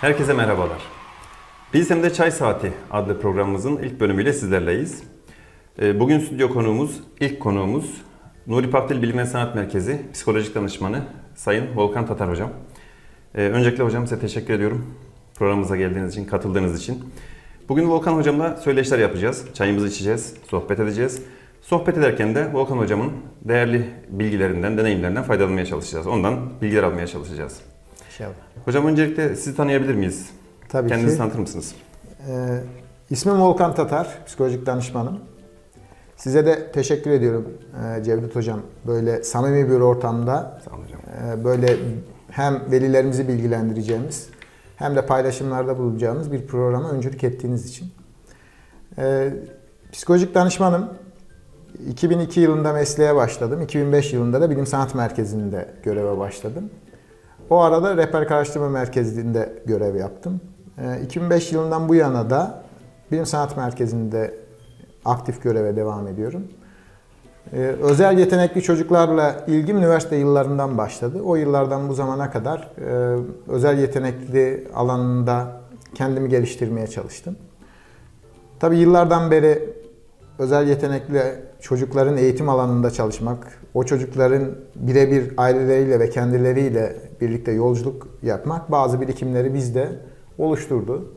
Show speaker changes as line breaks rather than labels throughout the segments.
Herkese merhabalar. Bilsem'de Çay Saati adlı programımızın ilk bölümüyle sizlerleyiz. Ee, Bugün stüdyo konuğumuz, ilk konuğumuz Nuri Pakdil Bilim ve Sanat Merkezi Psikolojik Danışmanı Sayın Volkan Tatar Hocam. Ee, Öncelikle hocam size teşekkür ediyorum. Programımıza geldiğiniz için, katıldığınız için. Bugün Volkan Hocam'la söyleşiler yapacağız. Çayımızı içeceğiz, sohbet edeceğiz. Sohbet ederken de Volkan Hocam'ın değerli bilgilerinden, deneyimlerinden faydalanmaya çalışacağız. Ondan bilgiler almaya çalışacağız.
İnşallah.
Hocam öncelikle sizi tanıyabilir miyiz?
Tabii
Kendinizi
ki.
tanıtır mısınız?
Ee, ismim Volkan Tatar, psikolojik danışmanım. Size de teşekkür ediyorum ee, Cevdet Hocam. Böyle samimi bir ortamda
Sağ olun hocam.
e, böyle hem velilerimizi bilgilendireceğimiz hem de paylaşımlarda bulunacağımız bir programa öncülük ettiğiniz için. Ee, psikolojik danışmanım. 2002 yılında mesleğe başladım. 2005 yılında da Bilim Sanat Merkezi'nde göreve başladım. O arada Rehberlik Araştırma Merkezi'nde görev yaptım. Ee, 2005 yılından bu yana da Bilim Sanat Merkezi'nde aktif göreve devam ediyorum. Ee, özel yetenekli çocuklarla ilgim üniversite yıllarından başladı. O yıllardan bu zamana kadar e, özel yetenekli alanında kendimi geliştirmeye çalıştım. Tabii yıllardan beri özel yetenekli çocukların eğitim alanında çalışmak, o çocukların birebir aileleriyle ve kendileriyle birlikte yolculuk yapmak bazı birikimleri bizde oluşturdu.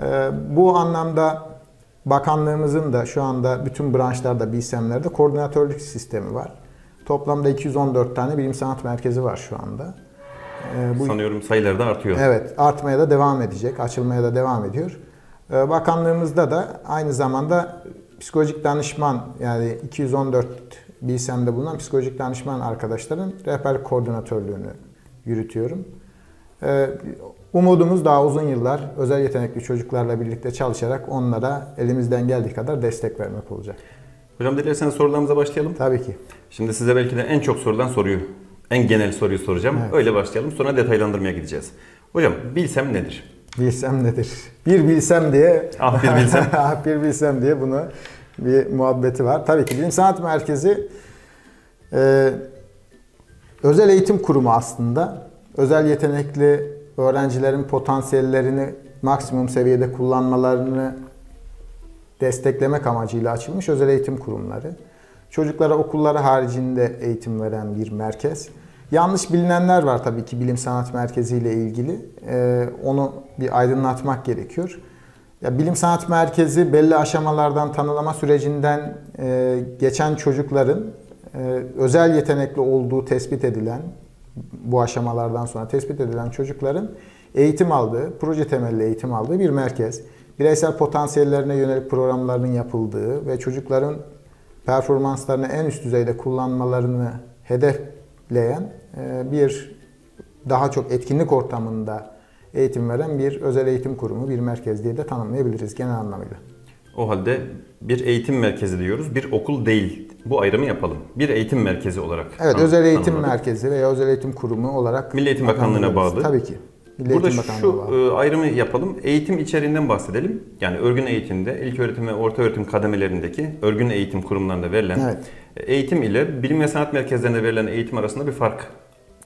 Ee, Bu anlamda bakanlığımızın da şu anda bütün branşlarda, BİSEM'lerde koordinatörlük sistemi var. Toplamda 214 tane bilim sanat merkezi var şu anda. Ee, Bu
Sanıyorum sayıları da artıyor.
Evet, artmaya da devam edecek, açılmaya da devam ediyor. Ee, Bakanlığımızda da aynı zamanda psikolojik danışman yani 214 BİSEM'de bulunan psikolojik danışman arkadaşların rehberlik koordinatörlüğünü yürütüyorum. Ee, Umudumuz daha uzun yıllar özel yetenekli çocuklarla birlikte çalışarak onlara elimizden geldiği kadar destek vermek olacak.
Hocam dilerseniz sorularımıza başlayalım.
Tabii ki.
Şimdi size belki de en çok sorulan soruyu, en genel soruyu soracağım.
Evet.
Öyle başlayalım. Sonra detaylandırmaya gideceğiz. Hocam bilsem nedir?
Bilsem nedir? Bir bilsem diye
Ah bir bilsem.
Ah bir bilsem diye bunu bir muhabbeti var. Tabii ki Bilim Sanat Merkezi e, özel eğitim kurumu aslında. Özel yetenekli öğrencilerin potansiyellerini maksimum seviyede kullanmalarını desteklemek amacıyla açılmış özel eğitim kurumları. Çocuklara okulları haricinde eğitim veren bir merkez. Yanlış bilinenler var tabii ki Bilim Sanat Merkezi ile ilgili. Ee, onu bir aydınlatmak gerekiyor. Ya Bilim Sanat Merkezi belli aşamalardan tanılama sürecinden e, geçen çocukların e, özel yetenekli olduğu tespit edilen bu aşamalardan sonra tespit edilen çocukların eğitim aldığı, proje temelli eğitim aldığı bir merkez. Bireysel potansiyellerine yönelik programların yapıldığı ve çocukların performanslarını en üst düzeyde kullanmalarını hedefleyen e, bir daha çok etkinlik ortamında eğitim veren bir özel eğitim kurumu, bir merkez diye de tanımlayabiliriz genel anlamıyla.
O halde bir eğitim merkezi diyoruz. Bir okul değil. Bu ayrımı yapalım. Bir eğitim merkezi olarak.
Evet,
tanım-
özel eğitim
tanımladık.
merkezi veya özel eğitim kurumu olarak
Milli Eğitim Bakanlığı'na bağlı.
Tabii ki. Milli
Burada
Eğitim Bakanlığı'na
şu
bağlı.
e, ayrımı yapalım. Eğitim içeriğinden bahsedelim. Yani örgün eğitimde, ilk öğretim ve orta öğretim kademelerindeki örgün eğitim kurumlarında verilen
Evet.
eğitim ile bilim ve sanat merkezlerinde verilen eğitim arasında bir fark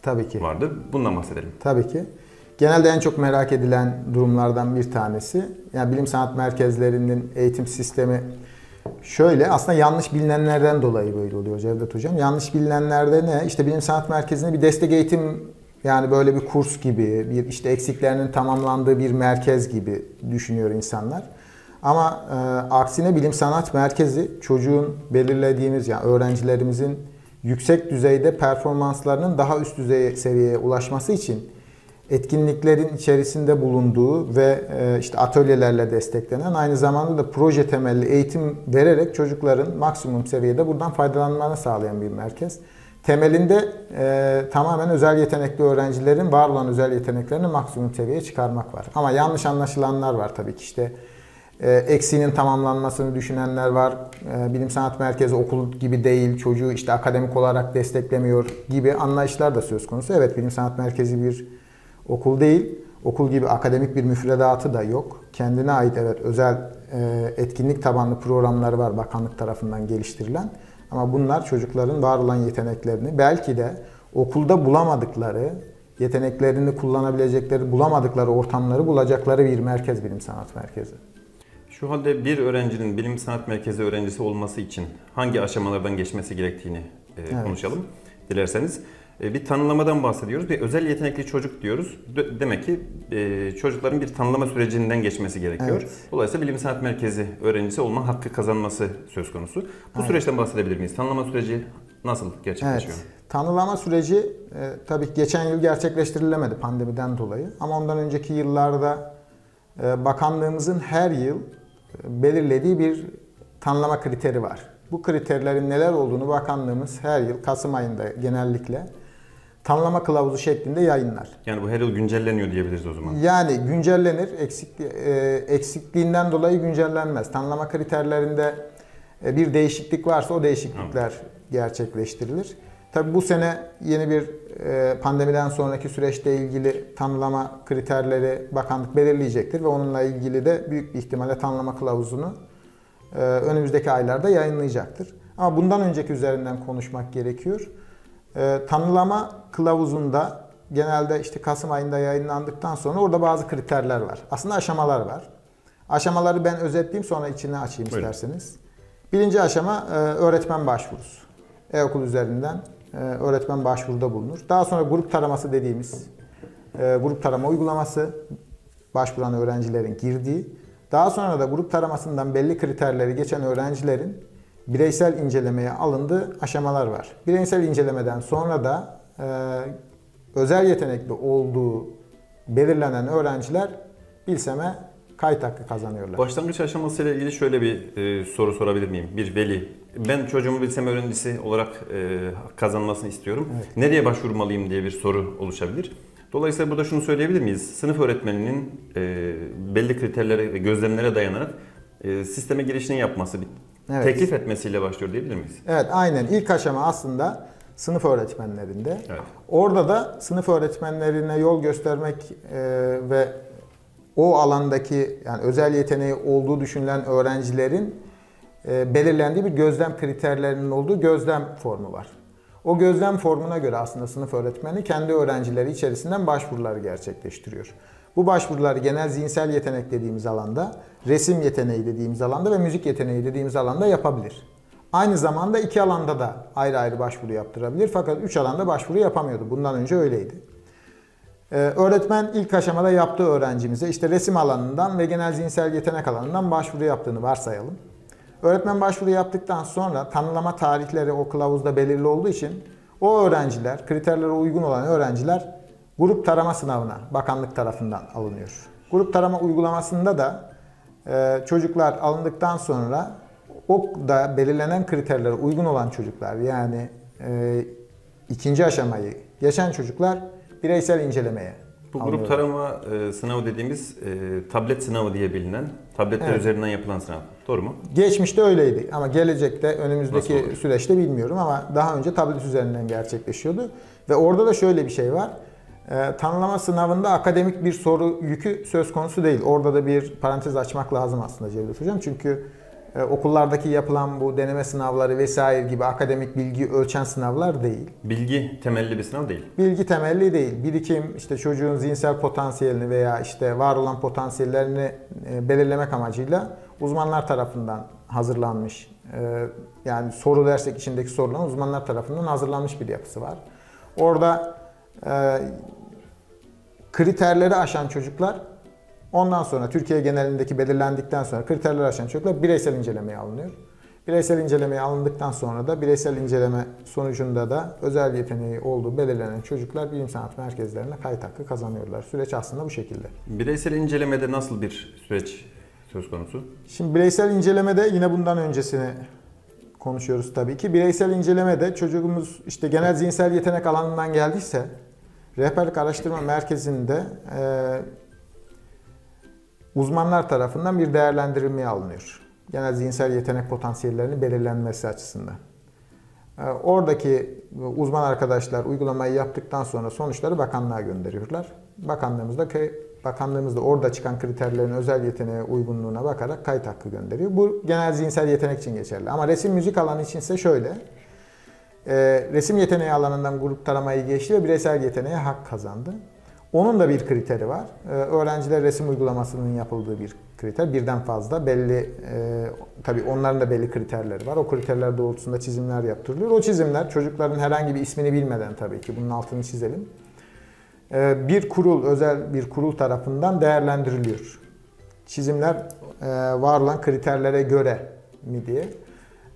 Tabii ki.
vardır. Bundan bahsedelim.
Tabii ki. Genelde en çok merak edilen durumlardan bir tanesi. Yani bilim sanat merkezlerinin eğitim sistemi şöyle aslında yanlış bilinenlerden dolayı böyle oluyor Cevdet Hocam. Yanlış bilinenlerde ne? İşte bilim sanat merkezinde bir destek eğitim yani böyle bir kurs gibi, bir işte eksiklerinin tamamlandığı bir merkez gibi düşünüyor insanlar. Ama e, aksine bilim sanat merkezi çocuğun belirlediğimiz yani öğrencilerimizin yüksek düzeyde performanslarının daha üst düzey seviyeye ulaşması için etkinliklerin içerisinde bulunduğu ve e, işte atölyelerle desteklenen aynı zamanda da proje temelli eğitim vererek çocukların maksimum seviyede buradan faydalanmalarını sağlayan bir merkez. Temelinde e, tamamen özel yetenekli öğrencilerin var olan özel yeteneklerini maksimum seviyeye çıkarmak var. Ama yanlış anlaşılanlar var tabii ki işte e, eksiğinin tamamlanmasını düşünenler var. E, bilim sanat merkezi okul gibi değil, çocuğu işte akademik olarak desteklemiyor gibi anlayışlar da söz konusu. Evet bilim sanat merkezi bir okul değil. Okul gibi akademik bir müfredatı da yok. Kendine ait evet özel e, etkinlik tabanlı programları var bakanlık tarafından geliştirilen. Ama bunlar çocukların var olan yeteneklerini belki de okulda bulamadıkları yeteneklerini kullanabilecekleri, bulamadıkları ortamları bulacakları bir merkez bilim sanat merkezi.
Şu halde bir öğrencinin bilim sanat merkezi öğrencisi olması için hangi aşamalardan geçmesi gerektiğini e,
Evet.
konuşalım dilerseniz. E, bir tanımlamadan bahsediyoruz. Bir özel yetenekli çocuk diyoruz. De- demek ki e, çocukların bir tanımlama sürecinden geçmesi gerekiyor.
Evet.
Dolayısıyla bilim sanat merkezi öğrencisi olma hakkı kazanması söz konusu. Bu
Aynen.
süreçten bahsedebilir miyiz? Tanımlama süreci nasıl gerçekleşiyor?
Evet. Tanılama süreci e, tabii geçen yıl gerçekleştirilemedi pandemiden dolayı. Ama ondan önceki yıllarda e, bakanlığımızın her yıl e, belirlediği bir tanımlama kriteri var. Bu kriterlerin neler olduğunu bakanlığımız her yıl Kasım ayında genellikle tanımlama kılavuzu şeklinde yayınlar.
Yani bu her yıl güncelleniyor diyebiliriz o zaman.
Yani güncellenir, eksik, e, eksikliğinden dolayı güncellenmez. Tanımlama kriterlerinde e, bir değişiklik varsa o değişiklikler gerçekleştirilir. Tabi bu sene yeni bir e, pandemiden sonraki süreçte ilgili tanımlama kriterleri bakanlık belirleyecektir ve onunla ilgili de büyük bir ihtimalle tanımlama kılavuzunu e, önümüzdeki aylarda yayınlayacaktır. Ama bundan önceki üzerinden konuşmak gerekiyor. E, tanımlama kılavuzunda genelde işte Kasım ayında yayınlandıktan sonra orada bazı kriterler var. Aslında aşamalar var. Aşamaları ben özetleyeyim sonra içine açayım
Buyurun.
isterseniz. Birinci aşama e, öğretmen başvurusu. E-okul üzerinden e, öğretmen başvuruda bulunur. Daha sonra grup taraması dediğimiz e, grup tarama uygulaması başvuran öğrencilerin girdiği. Daha sonra da grup taramasından belli kriterleri geçen öğrencilerin bireysel incelemeye alındığı aşamalar var. Bireysel incelemeden sonra da e, özel yetenekli olduğu belirlenen öğrenciler Bilsem'e kayıt hakkı kazanıyorlar.
Başlangıç aşamasıyla ilgili şöyle bir e, soru sorabilir miyim? Bir veli. Ben çocuğumu bilsem öğrencisi olarak e, kazanmasını istiyorum.
Evet.
Nereye başvurmalıyım diye bir soru oluşabilir. Dolayısıyla burada şunu söyleyebilir miyiz? Sınıf öğretmeninin e, belli kriterlere ve gözlemlere dayanarak e, sisteme girişini yapması, bir
Evet.
teklif etmesiyle başlıyor diyebilir miyiz?
Evet aynen ilk aşama aslında sınıf öğretmenlerinde.
Evet.
Orada da sınıf öğretmenlerine yol göstermek e, ve o alandaki yani özel yeteneği olduğu düşünülen öğrencilerin e, belirlendiği bir gözlem kriterlerinin olduğu gözlem formu var. O gözlem formuna göre aslında sınıf öğretmeni kendi öğrencileri içerisinden başvuruları gerçekleştiriyor. Bu başvuruları genel zihinsel yetenek dediğimiz alanda, resim yeteneği dediğimiz alanda ve müzik yeteneği dediğimiz alanda yapabilir. Aynı zamanda iki alanda da ayrı ayrı başvuru yaptırabilir fakat üç alanda başvuru yapamıyordu. Bundan önce öyleydi. Ee, öğretmen ilk aşamada yaptığı öğrencimize işte resim alanından ve genel zihinsel yetenek alanından başvuru yaptığını varsayalım. Öğretmen başvuru yaptıktan sonra tanımlama tarihleri o kılavuzda belirli olduğu için o öğrenciler, kriterlere uygun olan öğrenciler grup tarama sınavına bakanlık tarafından alınıyor. Grup tarama uygulamasında da e, çocuklar alındıktan sonra o da belirlenen kriterlere uygun olan çocuklar yani e, ikinci aşamayı geçen çocuklar bireysel incelemeye
Bu grup tarama e, sınavı dediğimiz e, tablet sınavı diye bilinen, tabletler
Evet.
üzerinden yapılan sınav. Doğru mu?
Geçmişte öyleydi ama gelecekte önümüzdeki süreçte bilmiyorum ama daha önce tablet üzerinden gerçekleşiyordu. Ve orada da şöyle bir şey var. Ee, tanımlama sınavında akademik bir soru yükü söz konusu değil. Orada da bir parantez açmak lazım aslında Cevdet Hocam. Çünkü e, okullardaki yapılan bu deneme sınavları vesaire gibi akademik bilgi ölçen sınavlar değil.
Bilgi temelli bir sınav değil.
Bilgi temelli değil. Birikim işte çocuğun zihinsel potansiyelini veya işte var olan potansiyellerini e, belirlemek amacıyla uzmanlar tarafından hazırlanmış. e, Yani soru dersek içindeki soruların uzmanlar tarafından hazırlanmış bir yapısı var. Orada e, kriterleri aşan çocuklar ondan sonra Türkiye genelindeki belirlendikten sonra kriterleri aşan çocuklar bireysel incelemeye alınıyor. Bireysel incelemeye alındıktan sonra da bireysel inceleme sonucunda da özel yeteneği olduğu belirlenen çocuklar bilim sanat merkezlerine kayıt hakkı kazanıyorlar. Süreç aslında bu şekilde.
Bireysel incelemede nasıl bir süreç söz konusu?
Şimdi bireysel incelemede yine bundan öncesini konuşuyoruz tabii ki. Bireysel incelemede çocuğumuz işte genel zihinsel yetenek alanından geldiyse rehberlik araştırma merkezinde e, uzmanlar tarafından bir değerlendirilmeye alınıyor. Genel zihinsel yetenek potansiyellerinin belirlenmesi açısından. E, oradaki uzman arkadaşlar uygulamayı yaptıktan sonra sonuçları bakanlığa gönderiyorlar. Bakanlığımızda bakanlığımızda orada çıkan kriterlerin özel yeteneğe uygunluğuna bakarak kayıt hakkı gönderiyor. Bu genel zihinsel yetenek için geçerli. Ama resim müzik alanı içinse şöyle. E, resim yeteneği alanından grup taramayı geçti ve bireysel yeteneğe hak kazandı. Onun da bir kriteri var. E, öğrenciler resim uygulamasının yapıldığı bir kriter. Birden fazla belli, e, tabii onların da belli kriterleri var. O kriterler doğrultusunda çizimler yaptırılıyor. O çizimler çocukların herhangi bir ismini bilmeden tabii ki bunun altını çizelim. E, bir kurul, özel bir kurul tarafından değerlendiriliyor. Çizimler e, var olan kriterlere göre mi diye.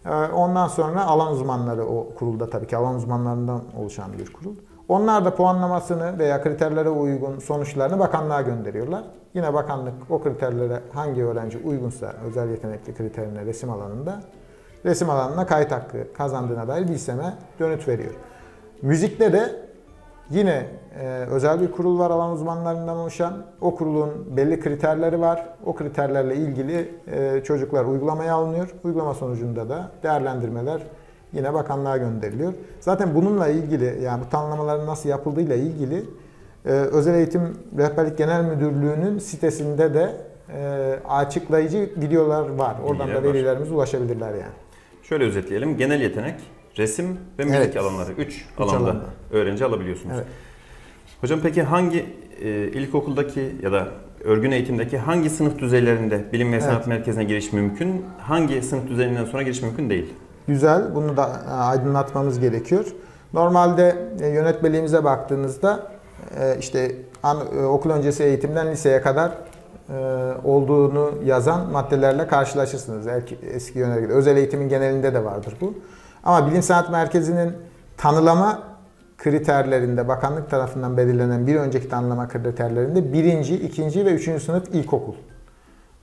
E, ondan sonra alan uzmanları o kurulda tabii ki alan uzmanlarından oluşan bir kurul. Onlar da puanlamasını veya kriterlere uygun sonuçlarını bakanlığa gönderiyorlar. Yine bakanlık o kriterlere hangi öğrenci uygunsa özel yetenekli kriterine resim alanında resim alanına kayıt hakkı kazandığına dair bilseme dönüt veriyor. Müzikte de yine e, özel bir kurul var alan uzmanlarından oluşan. O kurulun belli kriterleri var. O kriterlerle ilgili e, çocuklar uygulamaya alınıyor. Uygulama sonucunda da değerlendirmeler yine bakanlığa gönderiliyor. Zaten bununla ilgili yani bu tanımlamaların nasıl yapıldığıyla ilgili e, Özel Eğitim Rehberlik Genel Müdürlüğü'nün sitesinde de e, açıklayıcı videolar var. Oradan
Bilgiler
da
var.
verilerimiz ulaşabilirler yani.
Şöyle özetleyelim. Genel yetenek, resim ve müzik
Evet.
alanları. 3
Üç
alanda
alanda.
öğrenci alabiliyorsunuz.
Evet.
Hocam peki hangi e, ilkokuldaki ya da örgün eğitimdeki hangi sınıf düzeylerinde bilim ve sanat
Evet.
merkezine giriş mümkün? Hangi sınıf düzeyinden sonra giriş mümkün değil?
Güzel. Bunu da e, aydınlatmamız gerekiyor. Normalde e, yönetmeliğimize baktığınızda e, işte an- e, okul öncesi eğitimden liseye kadar e, olduğunu yazan maddelerle karşılaşırsınız. Eski yönelikte. Özel eğitimin genelinde de vardır bu. Ama Bilim Sanat Merkezi'nin tanılama kriterlerinde bakanlık tarafından belirlenen bir önceki tanımlama kriterlerinde birinci, ikinci ve üçüncü sınıf ilkokul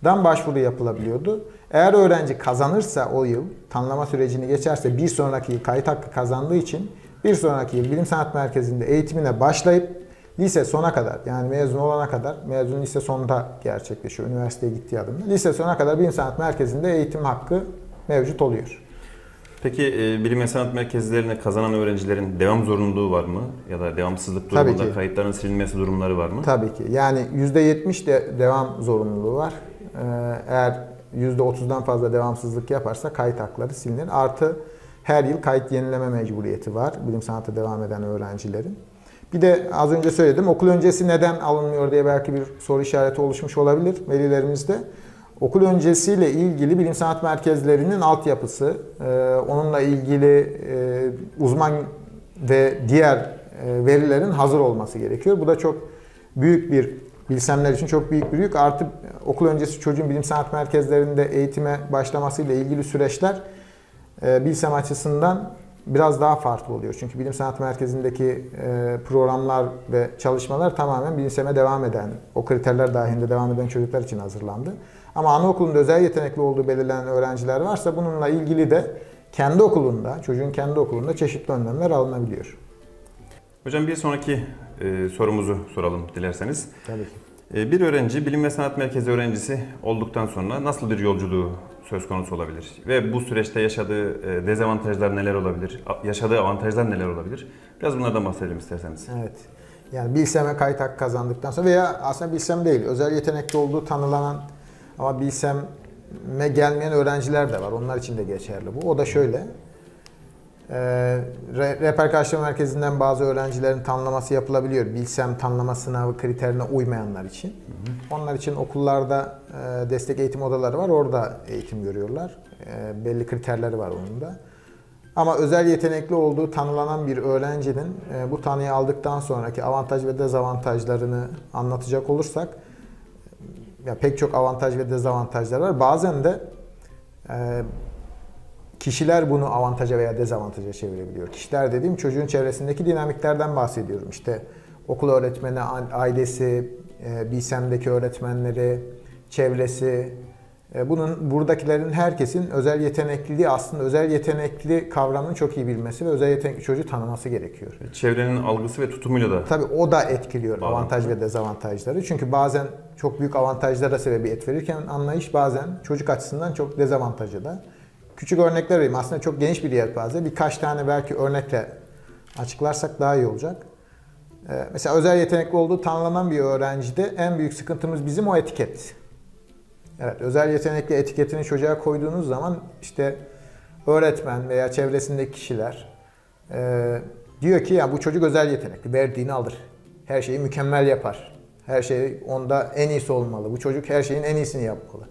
dan başvuru yapılabiliyordu. Eğer öğrenci kazanırsa o yıl, tanımlama sürecini geçerse bir sonraki yıl kayıt hakkı kazandığı için bir sonraki yıl Bilim Sanat Merkezi'nde eğitimine başlayıp lise sona kadar yani mezun olana kadar, mezun lise sonunda gerçekleşiyor, üniversiteye gittiği adımda. Lise sona kadar Bilim Sanat Merkezi'nde eğitim hakkı mevcut oluyor.
Peki e, bilim ve sanat merkezlerine kazanan öğrencilerin devam zorunluluğu var mı? Ya da devamsızlık
Tabii
durumunda
ki.
kayıtların silinmesi durumları var mı?
Tabii ki. Yani %70 de devam zorunluluğu var. Ee, Eğer %30'dan fazla devamsızlık yaparsa kayıt hakları silinir. Artı her yıl kayıt yenileme mecburiyeti var bilim sanata devam eden öğrencilerin. Bir de az önce söyledim okul öncesi neden alınmıyor diye belki bir soru işareti oluşmuş olabilir velilerimizde. Okul öncesiyle ilgili bilim sanat merkezlerinin altyapısı, e, onunla ilgili e, uzman ve diğer e, verilerin hazır olması gerekiyor. Bu da çok büyük bir bilsemler için çok büyük bir yük. Artı okul öncesi çocuğun bilim sanat merkezlerinde eğitime başlamasıyla ilgili süreçler e, bilsem açısından biraz daha farklı oluyor. Çünkü bilim sanat merkezindeki e, programlar ve çalışmalar tamamen bilseme devam eden, o kriterler dahilinde devam eden çocuklar için hazırlandı. Ama anaokulunda özel yetenekli olduğu belirlenen öğrenciler varsa bununla ilgili de kendi okulunda, çocuğun kendi okulunda çeşitli önlemler alınabiliyor.
Hocam bir sonraki e, sorumuzu soralım dilerseniz.
Tabii ki.
E, bir öğrenci bilim ve sanat merkezi öğrencisi olduktan sonra nasıl bir yolculuğu söz konusu olabilir? Ve bu süreçte yaşadığı e, dezavantajlar neler olabilir? Yaşadığı avantajlar neler olabilir? Biraz bunlardan bahsedelim isterseniz.
Evet. Yani Bilsem'e kayıt hakkı kazandıktan sonra veya aslında Bilsem değil, özel yetenekli olduğu tanılanan ama Bilsem'e gelmeyen öğrenciler de var. Onlar için de geçerli bu. O da şöyle. Ee, Re- Karşılama Merkezi'nden bazı öğrencilerin tanımlaması yapılabiliyor. Bilsem tanımlama sınavı kriterine uymayanlar için. Onlar için okullarda e, destek eğitim odaları var. Orada eğitim görüyorlar. E, belli kriterleri var onun da. Ama özel yetenekli olduğu tanılanan bir öğrencinin e, bu tanıyı aldıktan sonraki avantaj ve dezavantajlarını anlatacak olursak ya pek çok avantaj ve dezavantajlar var. Bazen de e, kişiler bunu avantaja veya dezavantaja çevirebiliyor. Kişiler dediğim çocuğun çevresindeki dinamiklerden bahsediyorum. İşte okul öğretmeni, ailesi, e, bilsemdeki öğretmenleri, çevresi, bunun buradakilerin herkesin özel yetenekliliği aslında özel yetenekli kavramını çok iyi bilmesi ve özel yetenekli çocuğu tanıması gerekiyor.
Çevrenin algısı ve tutumuyla da
Tabii o da etkiliyor
Bağlantı.
avantaj ve dezavantajları. Çünkü bazen çok büyük avantajlara sebebiyet verirken anlayış bazen çocuk açısından çok dezavantajı da. Küçük örnekler vereyim. Aslında çok geniş bir yelpaze. Birkaç tane belki örnekle açıklarsak daha iyi olacak. Ee, mesela özel yetenekli olduğu tanımlanan bir öğrencide en büyük sıkıntımız bizim o etiket. Evet, özel yetenekli etiketini çocuğa koyduğunuz zaman işte öğretmen veya çevresindeki kişiler Ee, diyor ki ya bu çocuk özel yetenekli. Verdiğini alır. Her şeyi mükemmel yapar. Her şey onda en iyisi olmalı. Bu çocuk her şeyin en iyisini yapmalı.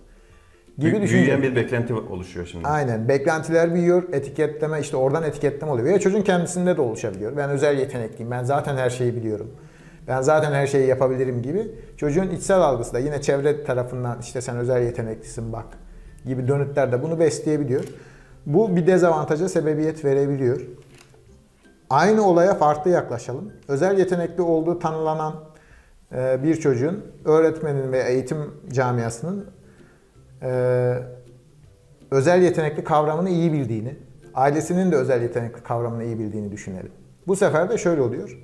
Gibi
Büyü-
düşünce.
Büyüyen bir beklenti oluşuyor şimdi.
Aynen. Beklentiler büyüyor. Etiketleme işte oradan etiketleme oluyor. Veya çocuğun kendisinde de oluşabiliyor. Ben özel yetenekliyim. Ben zaten her şeyi biliyorum. Ben zaten her şeyi yapabilirim gibi. Çocuğun içsel algısı da yine çevre tarafından işte sen özel yeteneklisin bak gibi dönütler de bunu besleyebiliyor. Bu bir dezavantaja sebebiyet verebiliyor. Aynı olaya farklı yaklaşalım. Özel yetenekli olduğu tanılanan e, bir çocuğun öğretmenin veya eğitim camiasının e, özel yetenekli kavramını iyi bildiğini, ailesinin de özel yetenekli kavramını iyi bildiğini düşünelim. Bu sefer de şöyle oluyor.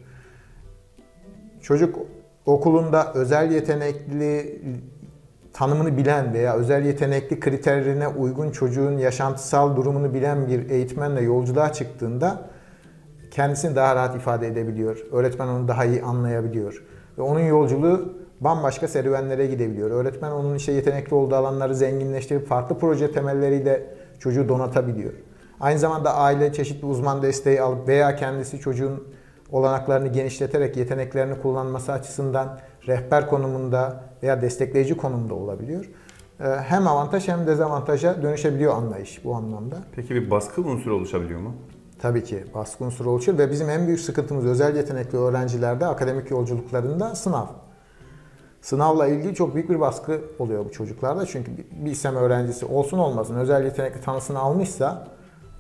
Çocuk okulunda özel yetenekli tanımını bilen veya özel yetenekli kriterlerine uygun çocuğun yaşantısal durumunu bilen bir eğitmenle yolculuğa çıktığında kendisini daha rahat ifade edebiliyor. Öğretmen onu daha iyi anlayabiliyor. Ve onun yolculuğu bambaşka serüvenlere gidebiliyor. Öğretmen onun işte yetenekli olduğu alanları zenginleştirip farklı proje temelleriyle çocuğu donatabiliyor. Aynı zamanda aile çeşitli uzman desteği alıp veya kendisi çocuğun olanaklarını genişleterek yeteneklerini kullanması açısından rehber konumunda veya destekleyici konumda olabiliyor. Ee, Hem avantaj hem dezavantaja dönüşebiliyor anlayış bu anlamda.
Peki bir baskı unsuru oluşabiliyor mu?
Tabii ki baskı unsuru oluşur ve bizim en büyük sıkıntımız özel yetenekli öğrencilerde akademik yolculuklarında sınav. Sınavla ilgili çok büyük bir baskı oluyor bu çocuklarda. Çünkü bir- İSEM öğrencisi olsun olmasın özel yetenekli tanısını almışsa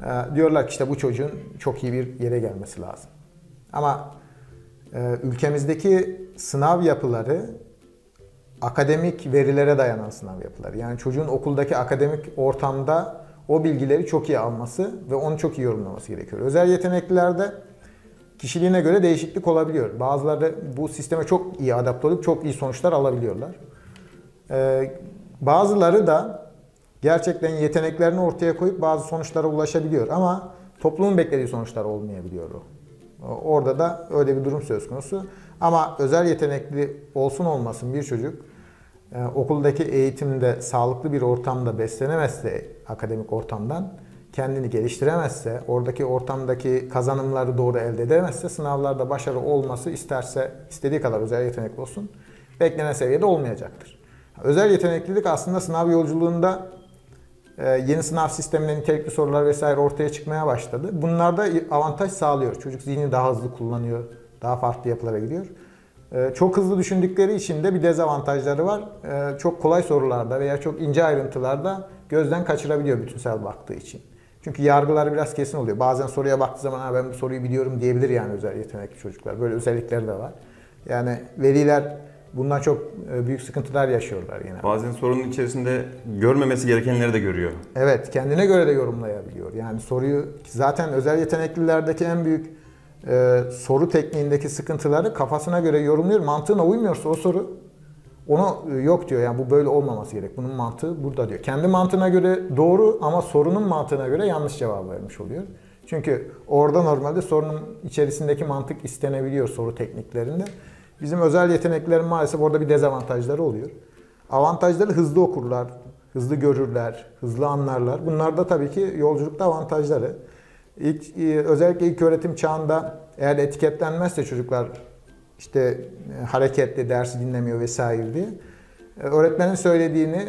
e, diyorlar ki işte bu çocuğun çok iyi bir yere gelmesi lazım. Ama e, ülkemizdeki sınav yapıları akademik verilere dayanan sınav yapıları. Yani çocuğun okuldaki akademik ortamda o bilgileri çok iyi alması ve onu çok iyi yorumlaması gerekiyor. Özel yeteneklilerde kişiliğine göre değişiklik olabiliyor. Bazıları bu sisteme çok iyi adapte olup çok iyi sonuçlar alabiliyorlar. Ee, bazıları da gerçekten yeteneklerini ortaya koyup bazı sonuçlara ulaşabiliyor ama toplumun beklediği sonuçlar olmayabiliyor o. Orada da öyle bir durum söz konusu. Ama özel yetenekli olsun olmasın bir çocuk e, okuldaki eğitimde sağlıklı bir ortamda beslenemezse akademik ortamdan kendini geliştiremezse, oradaki ortamdaki kazanımları doğru elde edemezse sınavlarda başarı olması isterse istediği kadar özel yetenekli olsun beklenen seviyede olmayacaktır. Özel yeteneklilik aslında sınav yolculuğunda yeni sınav sisteminde nitelikli sorular vesaire ortaya çıkmaya başladı. Bunlarda avantaj sağlıyor. Çocuk zihni daha hızlı kullanıyor, daha farklı yapılara gidiyor. E, Çok hızlı düşündükleri için de bir dezavantajları var. E, Çok kolay sorularda veya çok ince ayrıntılarda gözden kaçırabiliyor bütünsel baktığı için. Çünkü yargıları biraz kesin oluyor. Bazen soruya baktığı zaman ha ben bu soruyu biliyorum diyebilir yani özel yetenekli çocuklar. Böyle özellikleri de var. Yani veliler bundan çok e, büyük sıkıntılar yaşıyorlar yine.
Bazen sorunun içerisinde görmemesi gerekenleri de görüyor.
Evet, kendine göre de yorumlayabiliyor. Yani soruyu zaten özel yeteneklilerdeki en büyük e, soru tekniğindeki sıkıntıları kafasına göre yorumluyor. Mantığına uymuyorsa o soru onu e, yok diyor. Yani bu böyle olmaması gerek. Bunun mantığı burada diyor. Kendi mantığına göre doğru ama sorunun mantığına göre yanlış cevap vermiş oluyor. Çünkü orada normalde sorunun içerisindeki mantık istenebiliyor soru tekniklerinde. Bizim özel yeteneklerin maalesef orada bir dezavantajları oluyor. Avantajları hızlı okurlar, hızlı görürler, hızlı anlarlar. Bunlar da tabii ki yolculukta avantajları. İlk, e, özellikle ilk öğretim çağında eğer etiketlenmezse çocuklar işte e, hareketli, dersi dinlemiyor vesaire diye e, öğretmenin söylediğini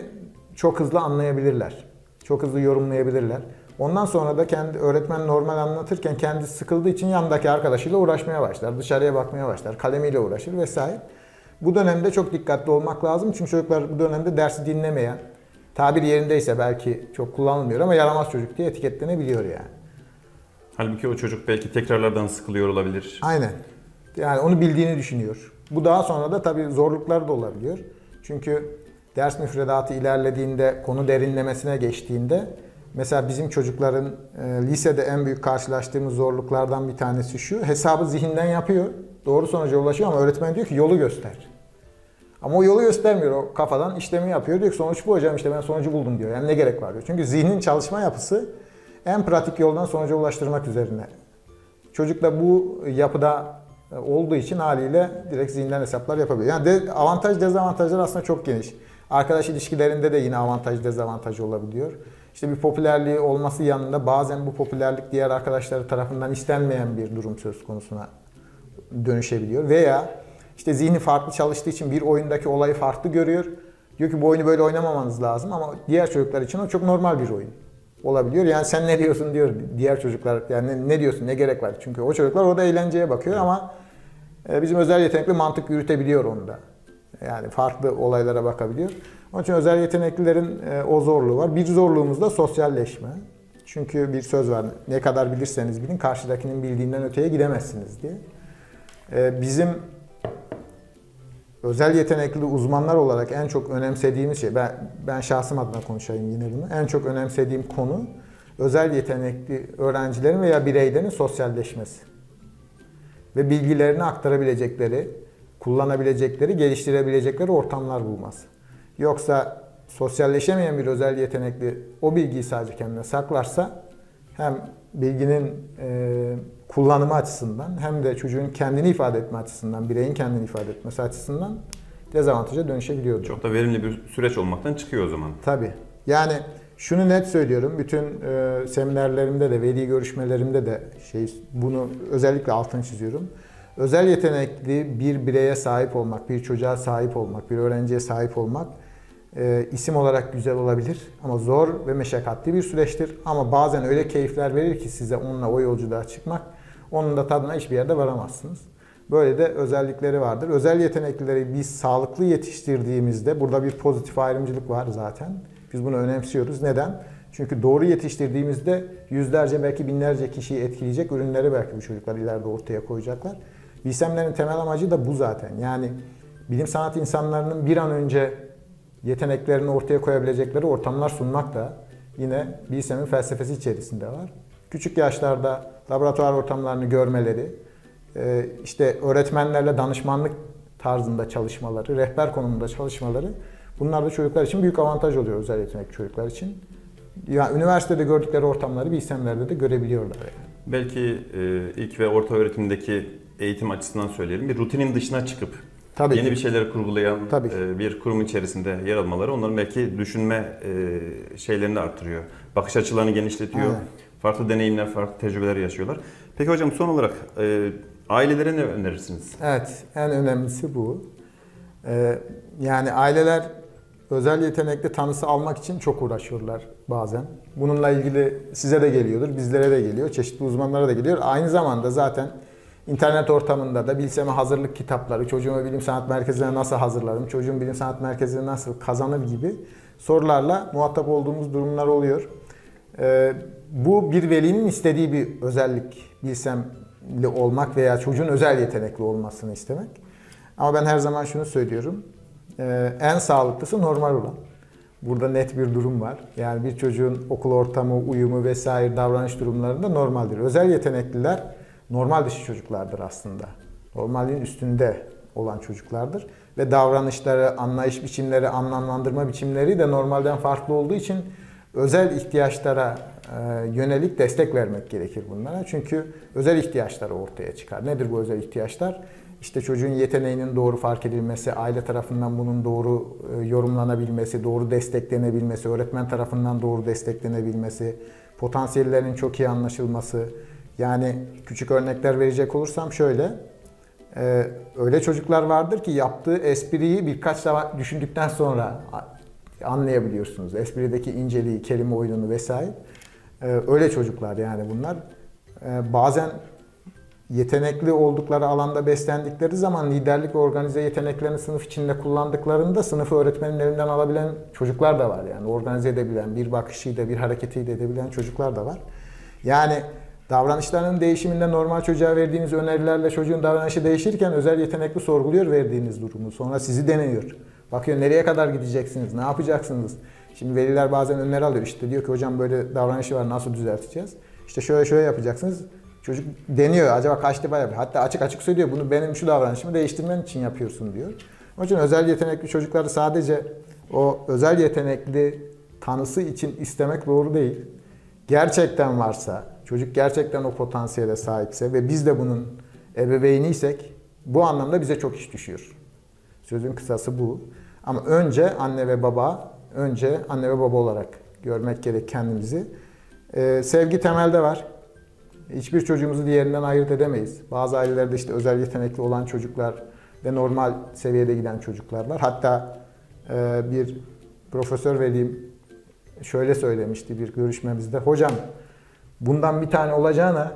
çok hızlı anlayabilirler. Çok hızlı yorumlayabilirler. Ondan sonra da kendi öğretmen normal anlatırken kendisi sıkıldığı için yanındaki arkadaşıyla uğraşmaya başlar. Dışarıya bakmaya başlar. Kalemiyle uğraşır vesaire. Bu dönemde çok dikkatli olmak lazım. Çünkü çocuklar bu dönemde dersi dinlemeyen, tabir yerindeyse belki çok kullanılmıyor ama yaramaz çocuk diye etiketlenebiliyor yani.
Halbuki o çocuk belki tekrarlardan sıkılıyor olabilir.
Aynen. Yani onu bildiğini düşünüyor. Bu daha sonra da tabii zorluklar da olabiliyor. Çünkü ders müfredatı ilerlediğinde, konu derinlemesine geçtiğinde mesela bizim çocukların e, lisede en büyük karşılaştığımız zorluklardan bir tanesi şu. Hesabı zihinden yapıyor. Doğru sonuca ulaşıyor ama öğretmen diyor ki yolu göster. Ama o yolu göstermiyor. O kafadan işlemi yapıyor. Diyor ki sonuç bu hocam işte ben sonucu buldum diyor. Yani ne gerek var diyor. Çünkü zihnin çalışma yapısı en pratik yoldan sonuca ulaştırmak üzerine. Çocuk da bu yapıda e, olduğu için haliyle direkt zihinden hesaplar yapabiliyor. Yani de, avantaj dezavantajlar aslında çok geniş. Arkadaş ilişkilerinde de yine avantaj dezavantaj olabiliyor. İşte bir popülerliği olması yanında bazen bu popülerlik diğer arkadaşları tarafından istenmeyen bir durum söz konusuna dönüşebiliyor. Veya işte zihni farklı çalıştığı için bir oyundaki olayı farklı görüyor. Diyor ki bu oyunu böyle oynamamanız lazım ama diğer çocuklar için o çok normal bir oyun olabiliyor. Yani sen ne diyorsun diyor diğer çocuklar. Yani ne, ne diyorsun ne gerek var? Çünkü o çocuklar orada eğlenceye bakıyor ama e, bizim özel yetenekli mantık yürütebiliyor onda. Yani farklı olaylara bakabiliyor. Onun için özel yeteneklilerin e, o zorluğu var. Bir zorluğumuz da sosyalleşme. Çünkü bir söz var. Ne kadar bilirseniz bilin karşıdakinin bildiğinden öteye gidemezsiniz diye. E, bizim özel yetenekli uzmanlar olarak en çok önemsediğimiz şey, ben, ben şahsım adına konuşayım yine bunu. En çok önemsediğim konu özel yetenekli öğrencilerin veya bireylerin sosyalleşmesi. Ve bilgilerini aktarabilecekleri, kullanabilecekleri, geliştirebilecekleri ortamlar bulması. Yoksa sosyalleşemeyen bir özel yetenekli o bilgiyi sadece kendine saklarsa hem bilginin e, kullanımı açısından hem de çocuğun kendini ifade etme açısından, bireyin kendini ifade etmesi açısından dezavantaja dönüşebiliyordu.
Çok da verimli bir süreç olmaktan çıkıyor o zaman.
Tabii. Yani şunu net söylüyorum. Bütün e, seminerlerimde de, veli görüşmelerimde de şey bunu özellikle altını çiziyorum. Özel yetenekli bir bireye sahip olmak, bir çocuğa sahip olmak, bir öğrenciye sahip olmak e, isim olarak güzel olabilir ama zor ve meşakkatli bir süreçtir. Ama bazen öyle keyifler verir ki size onunla o yolculuğa çıkmak, onun da tadına hiçbir yerde varamazsınız. Böyle de özellikleri vardır. Özel yeteneklileri biz sağlıklı yetiştirdiğimizde burada bir pozitif ayrımcılık var zaten. Biz bunu önemsiyoruz. Neden? Çünkü doğru yetiştirdiğimizde yüzlerce belki binlerce kişiyi etkileyecek ürünleri belki bu çocuklar ileride ortaya koyacaklar. Bilsemlerin temel amacı da bu zaten. Yani bilim sanat insanlarının bir an önce yeteneklerini ortaya koyabilecekleri ortamlar sunmak da yine Bilsem'in felsefesi içerisinde var. Küçük yaşlarda laboratuvar ortamlarını görmeleri, e, işte öğretmenlerle danışmanlık tarzında çalışmaları, rehber konumunda çalışmaları bunlar da çocuklar için büyük avantaj oluyor özel yetenekli çocuklar için. Yani üniversitede gördükleri ortamları bilsemlerde de görebiliyorlar. Yani.
Belki e, ilk ve orta öğretimdeki eğitim açısından söyleyelim. Bir rutinin dışına çıkıp
Tabii
yeni
ki.
bir şeyleri kurgulayan
Tabii.
e, bir kurum içerisinde yer almaları onların belki düşünme e, şeylerini arttırıyor. Bakış açılarını genişletiyor.
Aynen.
Farklı deneyimler, farklı tecrübeler yaşıyorlar. Peki hocam son olarak e, ailelere ne önerirsiniz?
Evet, en önemlisi bu. Ee, yani aileler özel yetenekli tanısı almak için çok uğraşıyorlar bazen. Bununla ilgili size de geliyordur, bizlere de geliyor, çeşitli uzmanlara da geliyor. Aynı zamanda zaten internet ortamında da bilseme hazırlık kitapları, çocuğumu bilim sanat merkezine nasıl hazırlarım, çocuğum bilim sanat merkezine nasıl kazanır gibi sorularla muhatap olduğumuz durumlar oluyor. Ee, bu bir velinin istediği bir özellik bilsemli olmak veya çocuğun özel yetenekli olmasını istemek. Ama ben her zaman şunu söylüyorum. Ee, en sağlıklısı normal olan. Burada net bir durum var. Yani bir çocuğun okul ortamı, uyumu vesaire davranış durumlarında normaldir. Özel yetenekliler normal dışı çocuklardır aslında. Normalin üstünde olan çocuklardır. Ve davranışları, anlayış biçimleri, anlamlandırma biçimleri de normalden farklı olduğu için özel ihtiyaçlara e, yönelik destek vermek gerekir bunlara. Çünkü özel ihtiyaçları ortaya çıkar. Nedir bu özel ihtiyaçlar? İşte çocuğun yeteneğinin doğru fark edilmesi, aile tarafından bunun doğru e, yorumlanabilmesi, doğru desteklenebilmesi, öğretmen tarafından doğru desteklenebilmesi, potansiyellerinin çok iyi anlaşılması. Yani küçük örnekler verecek olursam şöyle, e, öyle çocuklar vardır ki yaptığı espriyi birkaç defa düşündükten sonra anlayabiliyorsunuz. Esprideki inceliği, kelime oyununu vesaire. Ee, öyle çocuklar yani bunlar. Ee, bazen yetenekli oldukları alanda beslendikleri zaman liderlik organize yeteneklerini sınıf içinde kullandıklarında sınıfı öğretmenin elinden alabilen çocuklar da var. Yani organize edebilen, bir bakışıyla, bir hareketiyle edebilen çocuklar da var. Yani davranışlarının değişiminde normal çocuğa verdiğiniz önerilerle çocuğun davranışı değişirken özel yetenekli sorguluyor verdiğiniz durumu. Sonra sizi deniyor. Bakıyor nereye kadar gideceksiniz, ne yapacaksınız? Şimdi veliler bazen öneri alıyor. İşte diyor ki hocam böyle davranışı var nasıl düzelteceğiz? İşte şöyle şöyle yapacaksınız. Çocuk deniyor acaba kaç defa yapıyor. Hatta açık açık söylüyor bunu benim şu davranışımı değiştirmen için yapıyorsun diyor. Onun için özel yetenekli çocukları sadece o özel yetenekli tanısı için istemek doğru değil. Gerçekten varsa, çocuk gerçekten o potansiyele sahipse ve biz de bunun ebeveyniysek bu anlamda bize çok iş düşüyor. Sözün kısası bu. Ama önce anne ve baba, önce anne ve baba olarak görmek gerek kendimizi. Ee, sevgi temelde var. Hiçbir çocuğumuzu diğerinden ayırt edemeyiz. Bazı ailelerde işte özel yetenekli olan çocuklar ve normal seviyede giden çocuklar var. Hatta e, bir profesör velim şöyle söylemişti bir görüşmemizde. Hocam bundan bir tane olacağına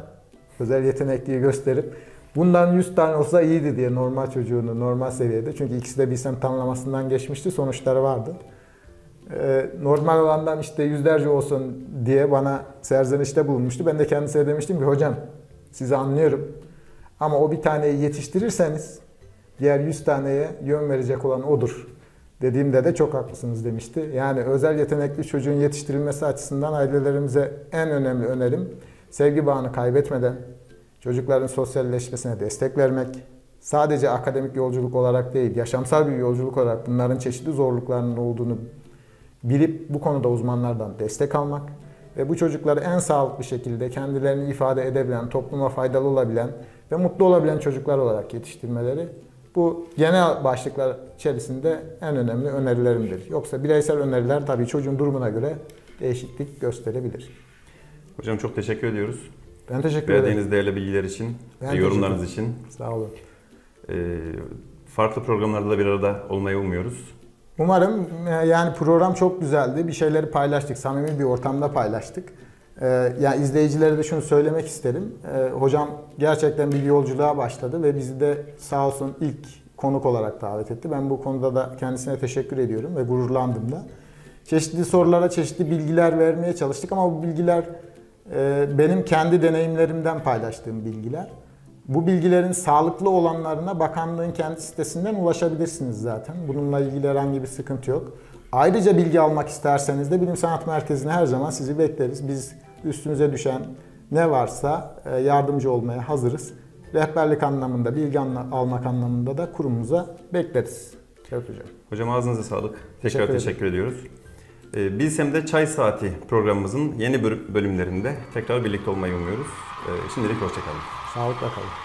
özel yetenekliyi gösterip bundan 100 tane olsa iyiydi diye normal çocuğunu normal seviyede. Çünkü ikisi de bilsem tamlamasından geçmişti sonuçları vardı. Ee, normal olandan işte yüzlerce olsun diye bana serzenişte bulunmuştu. Ben de kendisine demiştim ki hocam sizi anlıyorum ama o bir taneyi yetiştirirseniz diğer 100 taneye yön verecek olan odur. Dediğimde de çok haklısınız demişti. Yani özel yetenekli çocuğun yetiştirilmesi açısından ailelerimize en önemli önerim sevgi bağını kaybetmeden çocukların sosyalleşmesine destek vermek. Sadece akademik yolculuk olarak değil, yaşamsal bir yolculuk olarak bunların çeşitli zorluklarının olduğunu bilip bu konuda uzmanlardan destek almak ve bu çocukları en sağlıklı şekilde kendilerini ifade edebilen, topluma faydalı olabilen ve mutlu olabilen çocuklar olarak yetiştirmeleri bu genel başlıklar içerisinde en önemli önerilerimdir. Yoksa bireysel öneriler tabii çocuğun durumuna göre değişiklik gösterebilir.
Hocam çok teşekkür ediyoruz.
Ben teşekkür ederim.
Verdiğiniz değerli bilgiler için
Ben
ve yorumlarınız için.
Sağ olun.
Ee, farklı programlarda da bir arada olmayı umuyoruz.
Umarım e, yani program çok güzeldi. Bir şeyleri paylaştık. Samimi bir ortamda paylaştık. Ee, yani izleyicilere de şunu söylemek isterim. Ee, hocam gerçekten bir yolculuğa başladı ve bizi de sağ olsun ilk konuk olarak davet etti. Ben bu konuda da kendisine teşekkür ediyorum ve gururlandım da. Çeşitli sorulara çeşitli bilgiler vermeye çalıştık ama bu bilgiler e, benim kendi deneyimlerimden paylaştığım bilgiler. Bu bilgilerin sağlıklı olanlarına bakanlığın kendi sitesinden ulaşabilirsiniz zaten. Bununla ilgili herhangi bir sıkıntı yok. Ayrıca bilgi almak isterseniz de Bilim Sanat Merkezi'ne her zaman sizi bekleriz. Biz üstünüze düşen ne varsa e, yardımcı olmaya hazırız. Rehberlik anlamında, bilgi almak anlamında da kurumumuza bekleriz. Şevket Hocam.
Hocam ağzınıza sağlık. Tekrar
Teşekkür
teşekkür, ediyoruz. Ee, Bilsem'de Çay Saati programımızın yeni bölü- bölümlerinde tekrar birlikte olmayı umuyoruz. Ee, şimdilik hoşçakalın.
Sağlıkla kalın.